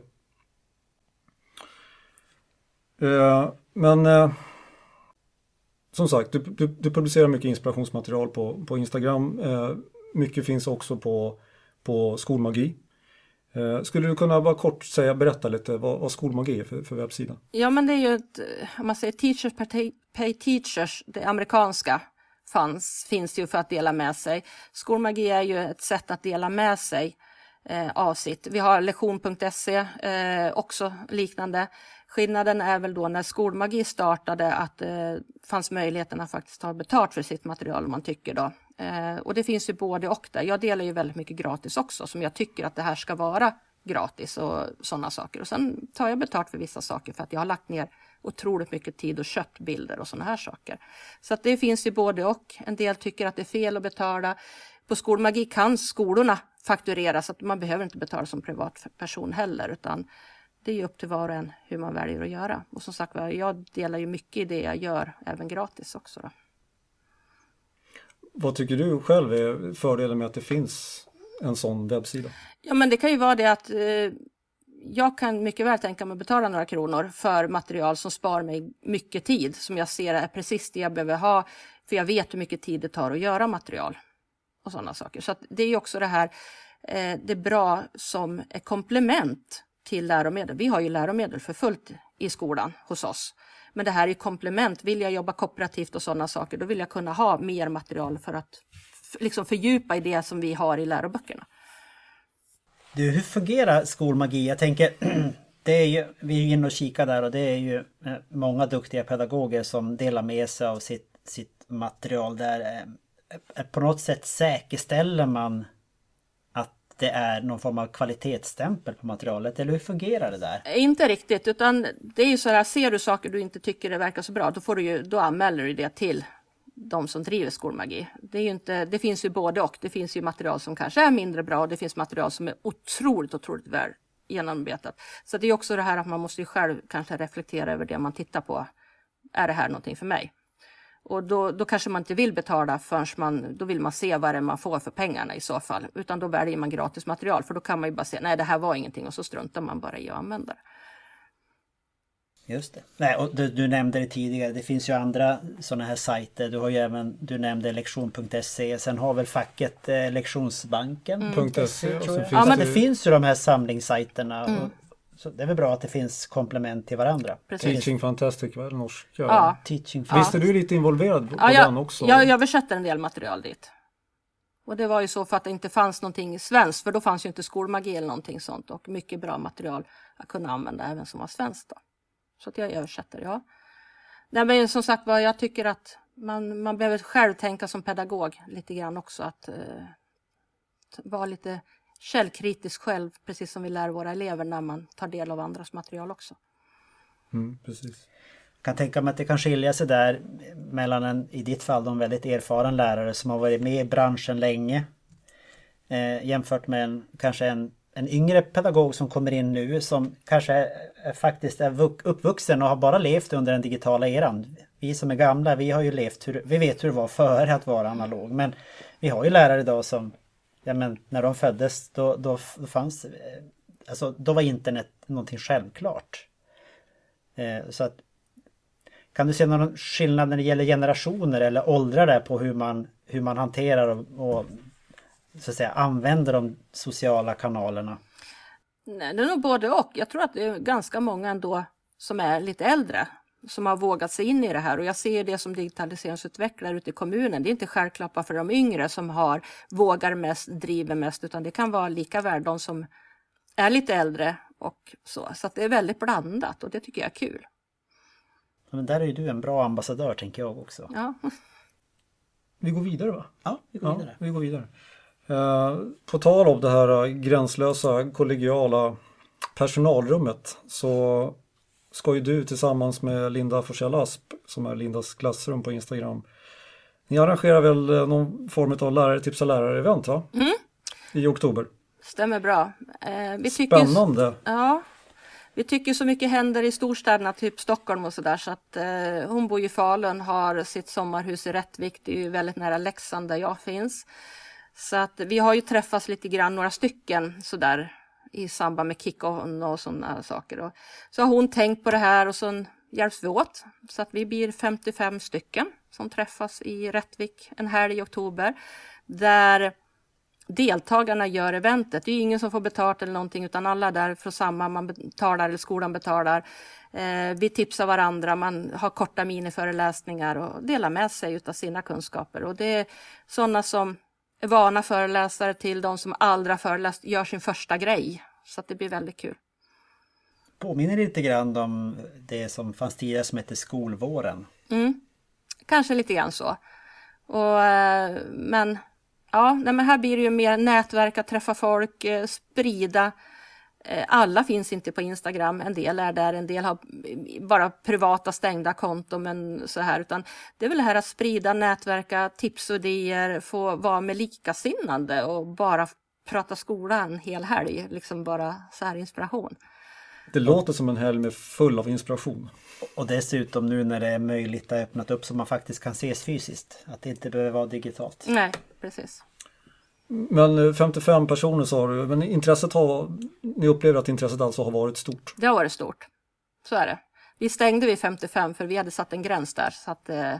Eh, men eh, som sagt, du, du, du, publicerar mycket inspirationsmaterial på, på Instagram. Eh, mycket finns också på, på Skolmagi. Eh, skulle du kunna bara kort säga, berätta lite vad, vad skolmagi är för, för webbsidan? Ja men det är ju ett, eh, om man säger Teachers Pay, pay Teachers, det amerikanska fanns, finns ju för att dela med sig. Skolmagi är ju ett sätt att dela med sig eh, av sitt. Vi har lektion.se eh, också liknande. Skillnaden är väl då när Skolmagi startade att det eh, fanns möjligheten att faktiskt ta betalt för sitt material om man tycker då. Eh, och det finns ju både och där. Jag delar ju väldigt mycket gratis också som jag tycker att det här ska vara gratis och sådana saker. Och sen tar jag betalt för vissa saker för att jag har lagt ner otroligt mycket tid och köpt bilder och sådana här saker. Så att det finns ju både och. En del tycker att det är fel att betala. På Skolmagi kan skolorna fakturera så att man behöver inte betala som privatperson heller utan det är upp till var och en hur man väljer att göra. Och som sagt jag delar ju mycket i det jag gör även gratis också. Då vad tycker du själv är fördelen med att det finns en sån webbsida? Ja men det kan ju vara det att eh, jag kan mycket väl tänka mig att betala några kronor för material som sparar mig mycket tid, som jag ser är precis det jag behöver ha, för jag vet hur mycket tid det tar att göra material och sådana saker. Så det är också det här, eh, det är bra som ett komplement till läromedel. Vi har ju läromedel för fullt i skolan hos oss. Men det här är komplement. Vill jag jobba kooperativt och sådana saker, då vill jag kunna ha mer material för att liksom fördjupa i det som vi har i läroböckerna. Du, hur fungerar skolmagi? Jag tänker, det är ju, vi är inne och kikar där och det är ju eh, många duktiga pedagoger som delar med sig av sitt, sitt material där. Eh, eh, på något sätt säkerställer man det är någon form av kvalitetsstämpel på materialet, eller hur fungerar det där? Inte riktigt, utan det är ju så här, ser du saker du inte tycker det verkar så bra, då, får du ju, då anmäler du det till de som driver skolmagi. Det, är ju inte, det finns ju både och. Det finns ju material som kanske är mindre bra och det finns material som är otroligt, otroligt väl genomarbetat. Så det är också det här att man måste ju själv kanske reflektera över det man tittar på. Är det här någonting för mig? Och då, då kanske man inte vill betala förrän man, då vill man se vad det är man får för pengarna i så fall. Utan då väljer man gratis material för då kan man ju bara säga nej det här var ingenting och så struntar man bara i att använda det. Just det. Nej, och du, du, nämnde det tidigare, det finns ju andra sådana här sajter. Du har ju även, du nämnde lektion.se, sen har väl facket eh, lektionsbanken. Mm. .se, ja, men det finns ju de här samlingssajterna. Mm. Så det är väl bra att det finns komplement till varandra. Precis. Teaching Fantastic, var det norska? Ja. Teaching Visst är du lite involverad på ja, jag, den också? Ja, jag översätter en del material dit. Och det var ju så för att det inte fanns någonting svenskt, för då fanns ju inte skolmagi eller någonting sånt och mycket bra material att kunna använda även som var svenskt. Då. Så att jag översätter, ja. Nej, men som sagt var, jag tycker att man, man behöver själv tänka som pedagog lite grann också. Att eh, vara lite källkritisk själv, precis som vi lär våra elever när man tar del av andras material också. Mm, precis. Jag kan tänka mig att det kan skilja sig där mellan en, i ditt fall, en väldigt erfaren lärare som har varit med i branschen länge eh, jämfört med en, kanske en en yngre pedagog som kommer in nu som kanske är, faktiskt är uppvuxen och har bara levt under den digitala eran. Vi som är gamla, vi har ju levt, hur, vi vet hur det var före att vara analog. Men vi har ju lärare idag som, ja men när de föddes då, då, då fanns, eh, alltså då var internet någonting självklart. Eh, så att kan du se någon skillnad när det gäller generationer eller åldrar där på hur man, hur man hanterar och, och så att säga, använder de sociala kanalerna? Nej, det är nog både och. Jag tror att det är ganska många ändå som är lite äldre som har vågat sig in i det här och jag ser det som digitaliseringsutvecklare ute i kommunen. Det är inte självklart bara för de yngre som har vågar mest, driver mest, utan det kan vara lika väl de som är lite äldre och så. Så det är väldigt blandat och det tycker jag är kul. Men där är ju du en bra ambassadör tänker jag också. Ja. Vi går vidare va? Ja, vi går vidare. Ja, vi går vidare. Eh, på tal om det här gränslösa kollegiala personalrummet så ska ju du tillsammans med Linda Forsell Asp som är Lindas klassrum på Instagram. Ni arrangerar väl eh, någon form av lärare tipsa lärare-event va? Mm. I oktober. Stämmer bra. Eh, vi Spännande! Tycker, ja, vi tycker så mycket händer i storstäderna, typ Stockholm och sådär. Så att eh, hon bor i Falun, har sitt sommarhus i Rättvik. Det är ju väldigt nära Leksand där jag finns. Så att vi har ju träffats lite grann, några stycken sådär i samband med kick-on och sådana saker. Och så har hon tänkt på det här och så hjälps vi åt. Så att vi blir 55 stycken som träffas i Rättvik en helg i oktober. Där deltagarna gör eventet. Det är ingen som får betalt eller någonting utan alla är där för samma, man betalar eller skolan betalar. Eh, vi tipsar varandra, man har korta miniföreläsningar och delar med sig av sina kunskaper. Och det är sådana som vana föreläsare till de som aldrig har föreläst gör sin första grej. Så att det blir väldigt kul. Påminner lite grann om det som fanns tidigare som hette skolvåren. Mm. Kanske lite grann så. Och, eh, men ja, nej, men här blir det ju mer nätverka, träffa folk, eh, sprida alla finns inte på Instagram, en del är där, en del har bara privata stängda konton men så här, utan det är väl det här att sprida, nätverka, tips och idéer, få vara med likasinnande och bara prata skola en hel helg, liksom bara så här inspiration. Det låter som en helg med full av inspiration. Och dessutom nu när det är möjligt att öppnat upp så man faktiskt kan ses fysiskt. Att det inte behöver vara digitalt. Nej, precis. Men 55 personer sa du, men intresset har, ni upplever att intresset alltså har varit stort? Det har varit stort. Så är det. Vi stängde vid 55 för vi hade satt en gräns där. Så att, eh,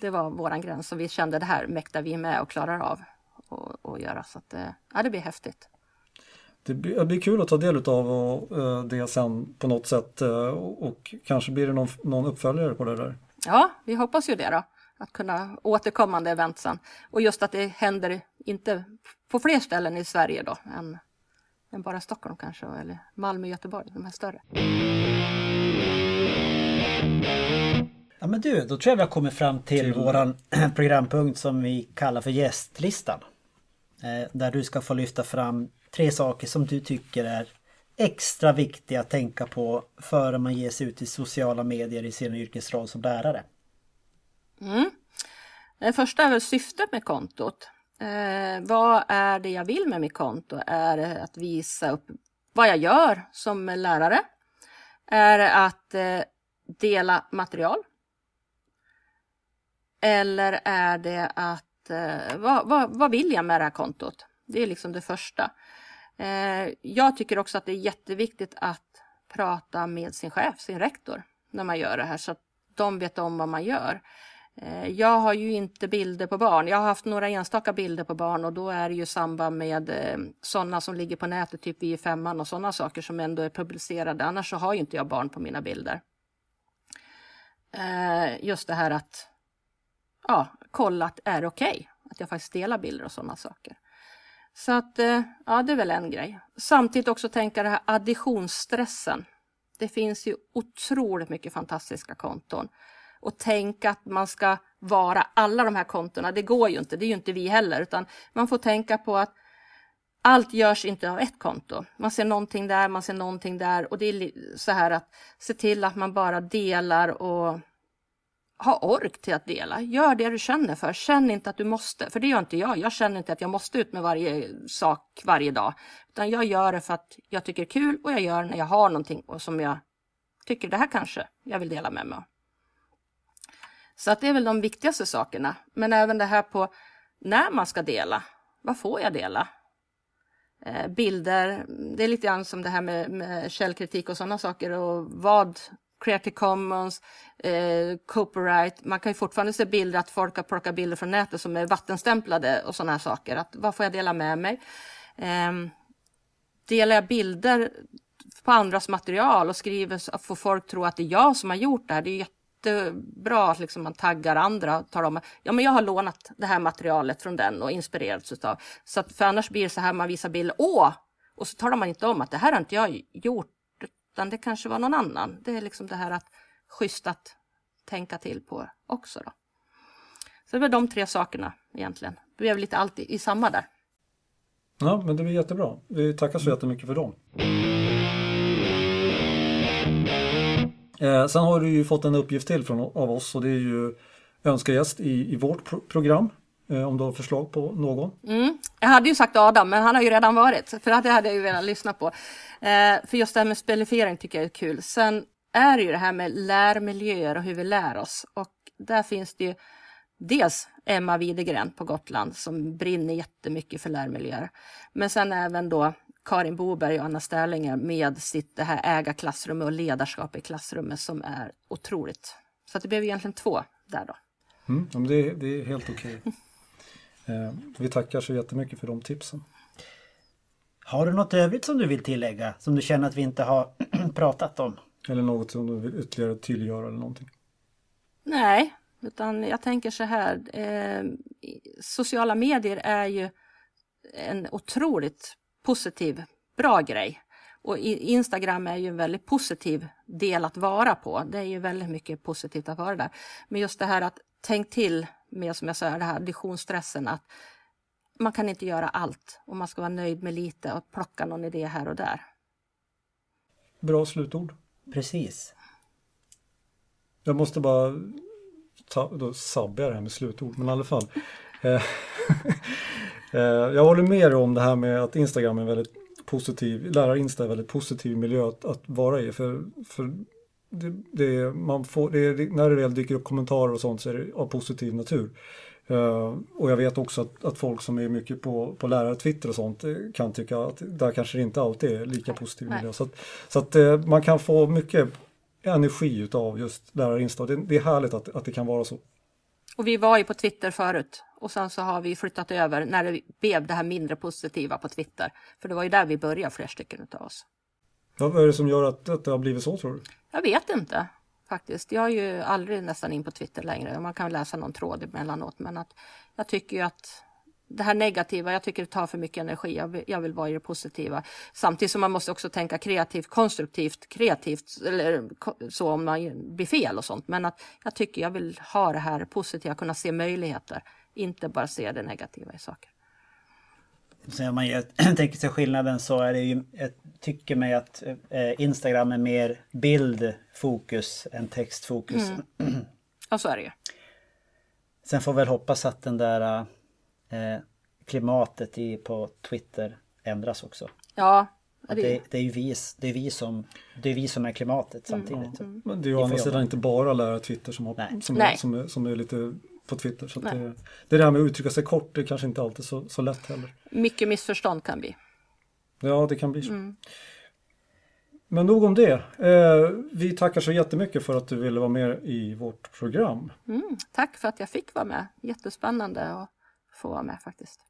det var våran gräns och vi kände det här mäktar vi med och klarar av att göra. Så att, eh, ja, det blir häftigt. Det blir, det blir kul att ta del av det sen på något sätt och kanske blir det någon, någon uppföljare på det där. Ja, vi hoppas ju det då. Att kunna återkommande event sen. Och just att det händer inte på fler ställen i Sverige då än, än bara Stockholm kanske eller Malmö, Göteborg, de här större. Ja men du, då tror jag vi har kommit fram till, till våran programpunkt som vi kallar för gästlistan. Eh, där du ska få lyfta fram tre saker som du tycker är extra viktiga att tänka på före man ger sig ut i sociala medier i sin yrkesroll som lärare. Mm. Det första är väl syftet med kontot. Eh, vad är det jag vill med mitt konto? Är det att visa upp vad jag gör som lärare? Är det att eh, dela material? Eller är det att, eh, vad, vad, vad vill jag med det här kontot? Det är liksom det första. Eh, jag tycker också att det är jätteviktigt att prata med sin chef, sin rektor, när man gör det här så att de vet om vad man gör. Eh, jag har ju inte bilder på barn. Jag har haft några enstaka bilder på barn och då är det ju samband med eh, sådana som ligger på nätet, typ i femman och sådana saker som ändå är publicerade. Annars så har ju inte jag barn på mina bilder. Eh, just det här att ja, kolla att är det okej okay? att jag faktiskt delar bilder och sådana saker. Så att, ja, det är väl en grej. Samtidigt också tänka det här additionsstressen. Det finns ju otroligt mycket fantastiska konton. Och tänka att man ska vara alla de här kontona, det går ju inte, det är ju inte vi heller, utan man får tänka på att allt görs inte av ett konto. Man ser någonting där, man ser någonting där och det är så här att se till att man bara delar och ha ork till att dela. Gör det du känner för. Känn inte att du måste, för det gör inte jag. Jag känner inte att jag måste ut med varje sak varje dag. Utan jag gör det för att jag tycker det är kul och jag gör det när jag har någonting och som jag tycker det här kanske jag vill dela med mig av. Så att det är väl de viktigaste sakerna. Men även det här på när man ska dela. Vad får jag dela? Eh, bilder, det är lite grann som det här med, med källkritik och sådana saker och vad Creative Commons, eh, copyright. Man kan ju fortfarande se bilder att folk har plockat bilder från nätet som är vattenstämplade och sådana här saker. Att, vad får jag dela med mig? Eh, delar jag bilder på andras material och skriver så får folk tro att det är jag som har gjort det här. Det är jättebra att liksom man taggar andra och talar om ja men jag har lånat det här materialet från den och inspirerats utav. Så att, för annars blir det så här man visar bilder, åh! Och så talar man inte om att det här har inte jag gjort utan det kanske var någon annan. Det är liksom det här att schysst att tänka till på också. Då. Så det var de tre sakerna egentligen. Det blev lite allt i, samma där. Ja, men det blir jättebra. Vi tackar så jättemycket för dem. Eh, sen har du ju fått en uppgift till från, av oss och det är ju önska gäst i, i vårt pro program. Eh, om du har förslag på någon? Mm. Jag hade ju sagt Adam, men han har ju redan varit, för det hade jag ju velat lyssna på. Eh, för just det här med spelifiering tycker jag är kul. Sen är det ju det här med lärmiljöer och hur vi lär oss. Och där finns det ju dels Emma Widegren på Gotland som brinner jättemycket för lärmiljöer. Men sen även då Karin Boberg och Anna Sterlinger med sitt det här äga klassrummet och ledarskap i klassrummet som är otroligt. Så det blev egentligen två där då. Mm, det, det är helt okej. Okay. Eh, vi tackar så jättemycket för de tipsen. Har du något övrigt som du vill tillägga som du känner att vi inte har pratat om? Eller något som du vill ytterligare tydliggöra eller någonting? Nej, utan jag tänker så här. Eh, sociala medier är ju en otroligt positiv, bra grej. Och Instagram är ju en väldigt positiv del att vara på. Det är ju väldigt mycket positivt att vara där. Men just det här att tänk till med som jag sa, det här additionsstressen att man kan inte göra allt och man ska vara nöjd med lite och plocka någon idé här och där. Bra slutord. Precis. Jag måste bara ta, då sabbar jag det här med slutord, men i alla fall. Eh, jag håller med om det här med att Instagram är en väldigt positiv, lärarinsta är väldigt positiv miljö att, att vara i. För, för det, det, man får, det, när det väl dyker upp kommentarer och sånt så är det av positiv natur. Uh, och jag vet också att, att, folk som är mycket på, på lärartwitter och sånt eh, kan tycka att där kanske det inte alltid är lika positiv miljö. Så att, så att uh, man kan få mycket energi utav just lärarinsta. Det, det är härligt att, att det kan vara så. Och vi var ju på Twitter förut och sen så har vi flyttat över när det blev det här mindre positiva på Twitter. För det var ju där vi började, fler stycken utav oss. vad är det som gör att, att det har blivit så tror du? Jag vet inte faktiskt. Jag är ju aldrig nästan in på Twitter längre. Man kan läsa någon tråd emellanåt men att jag tycker ju att det här negativa, jag tycker det tar för mycket energi. Jag vill, jag vill vara i det positiva. Samtidigt som man måste också tänka kreativt, konstruktivt, kreativt eller så om man blir fel och sånt. Men att jag tycker jag vill ha det här positiva, kunna se möjligheter, inte bara se det negativa i saker. Så om man tänker sig skillnaden så är det ju, jag tycker mig att eh, Instagram är mer bildfokus än textfokus. Mm. Ja, så är det ju. Sen får vi väl hoppas att den där eh, klimatet i, på Twitter ändras också. Ja. Det, det, det, är ju vi, det är vi, som, det är vi som är klimatet samtidigt. Mm. Men det är ju å andra sidan inte bara lärare Twitter som, har, som, som, är, som, är, som är lite på Twitter. Så det, det där med att uttrycka sig kort det är kanske inte alltid så, så lätt heller. Mycket missförstånd kan bli. Ja, det kan bli så. Mm. Men nog om det. Eh, vi tackar så jättemycket för att du ville vara med i vårt program. Mm, tack för att jag fick vara med. Jättespännande att få vara med faktiskt.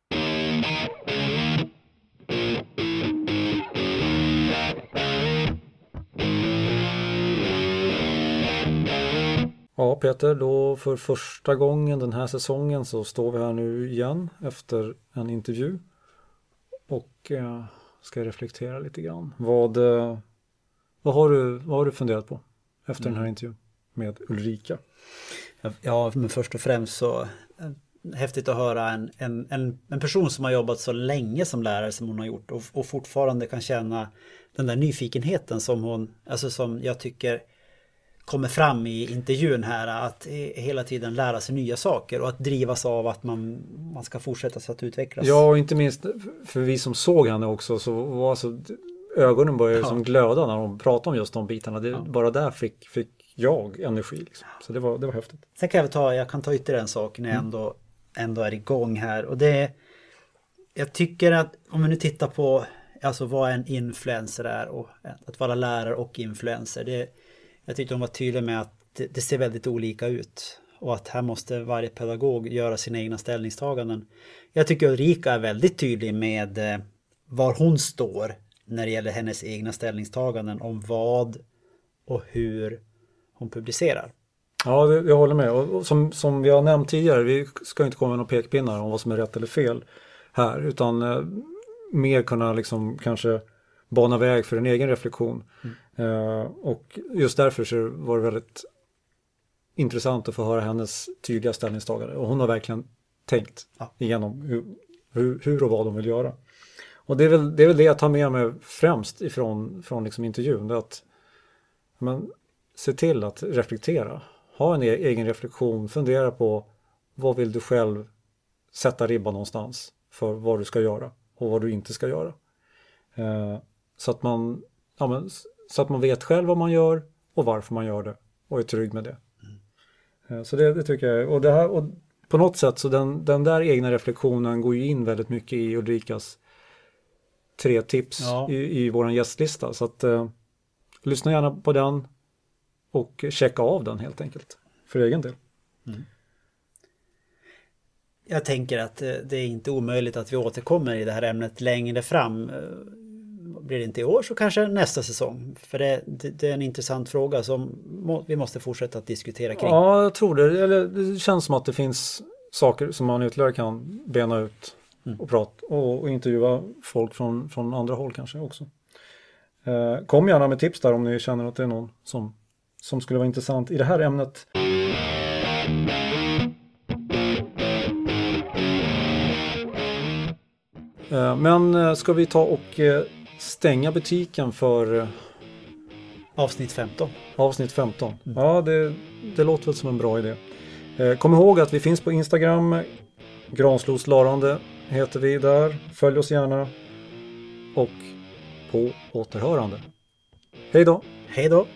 Ja Peter, då för första gången den här säsongen så står vi här nu igen efter en intervju och eh, ska reflektera lite grann. Vad, eh, vad, har du, vad har du funderat på efter mm. den här mm. intervjun med Ulrika? Ja, men först och främst så eh, häftigt att höra en, en, en, en, person som har jobbat så länge som lärare som hon har gjort och, och fortfarande kan känna den där nyfikenheten som hon, alltså som jag tycker kommer fram i intervjun här att hela tiden lära sig nya saker och att drivas av att man, man ska fortsätta så att utvecklas. Ja, och inte minst för vi som såg henne också så var alltså ögonen började ja. som glöda när hon pratade om just de bitarna. Det, ja. Bara där fick, fick jag energi. Liksom. Så det var, det var häftigt. Sen kan jag ta, jag kan ta ytterligare en sak när jag mm. ändå, ändå är igång här och det är Jag tycker att om vi nu tittar på alltså vad en influencer är och att vara lärare och influencer. Det, jag tyckte hon var tydlig med att det, det ser väldigt olika ut och att här måste varje pedagog göra sina egna ställningstaganden. Jag tycker Ulrika är väldigt tydlig med eh, var hon står när det gäller hennes egna ställningstaganden om vad och hur hon publicerar. Ja, jag håller med. Och som, som vi har nämnt tidigare, vi ska inte komma med några pekpinnar om vad som är rätt eller fel här, utan eh, mer kunna liksom kanske bana väg för en egen reflektion. Mm. Eh, och just därför så var det väldigt intressant att få höra hennes tydliga ställningstagande. Och hon har verkligen tänkt ja. igenom hur, hur, hur, och vad de vill göra. Och det är väl det, är väl det jag tar med mig främst ifrån från liksom intervjun. Det att men, se till att reflektera. Ha en e-, egen reflektion, fundera på vad vill du själv sätta ribban någonstans för vad du ska göra och vad du inte ska göra. Eh, så att man ja, men, så att man vet själv vad man gör och varför man gör det och är trygg med det. Mm. Så det, det, tycker jag. Och, det här, och på något sätt så den, den där egna reflektionen går ju in väldigt mycket i Ulrikas tre tips ja. i, i våran gästlista. Så att eh, lyssna gärna på den och checka av den helt enkelt för egen del. Mm. Jag tänker att eh, det är inte omöjligt att vi återkommer i det här ämnet längre fram blir det inte i år så kanske nästa säsong. För det, det, det är en intressant fråga som vi måste fortsätta att diskutera kring. Ja, jag tror det. Eller, det känns som att det finns saker som man ytterligare kan bena ut mm. och prata och, och, intervjua folk från, från andra håll kanske också. Eh, kom gärna med tips där om ni känner att det är någon som, som skulle vara intressant i det här ämnet. Eh, men eh, ska vi ta och eh, stänga butiken för Avsnitt 15. Avsnitt 15. Mm. Ja, det, det låter väl som en bra idé. Kom ihåg att vi finns på Instagram. Granslos Larande heter vi där. Följ oss gärna. Och på återhörande. Hej då! Hej då!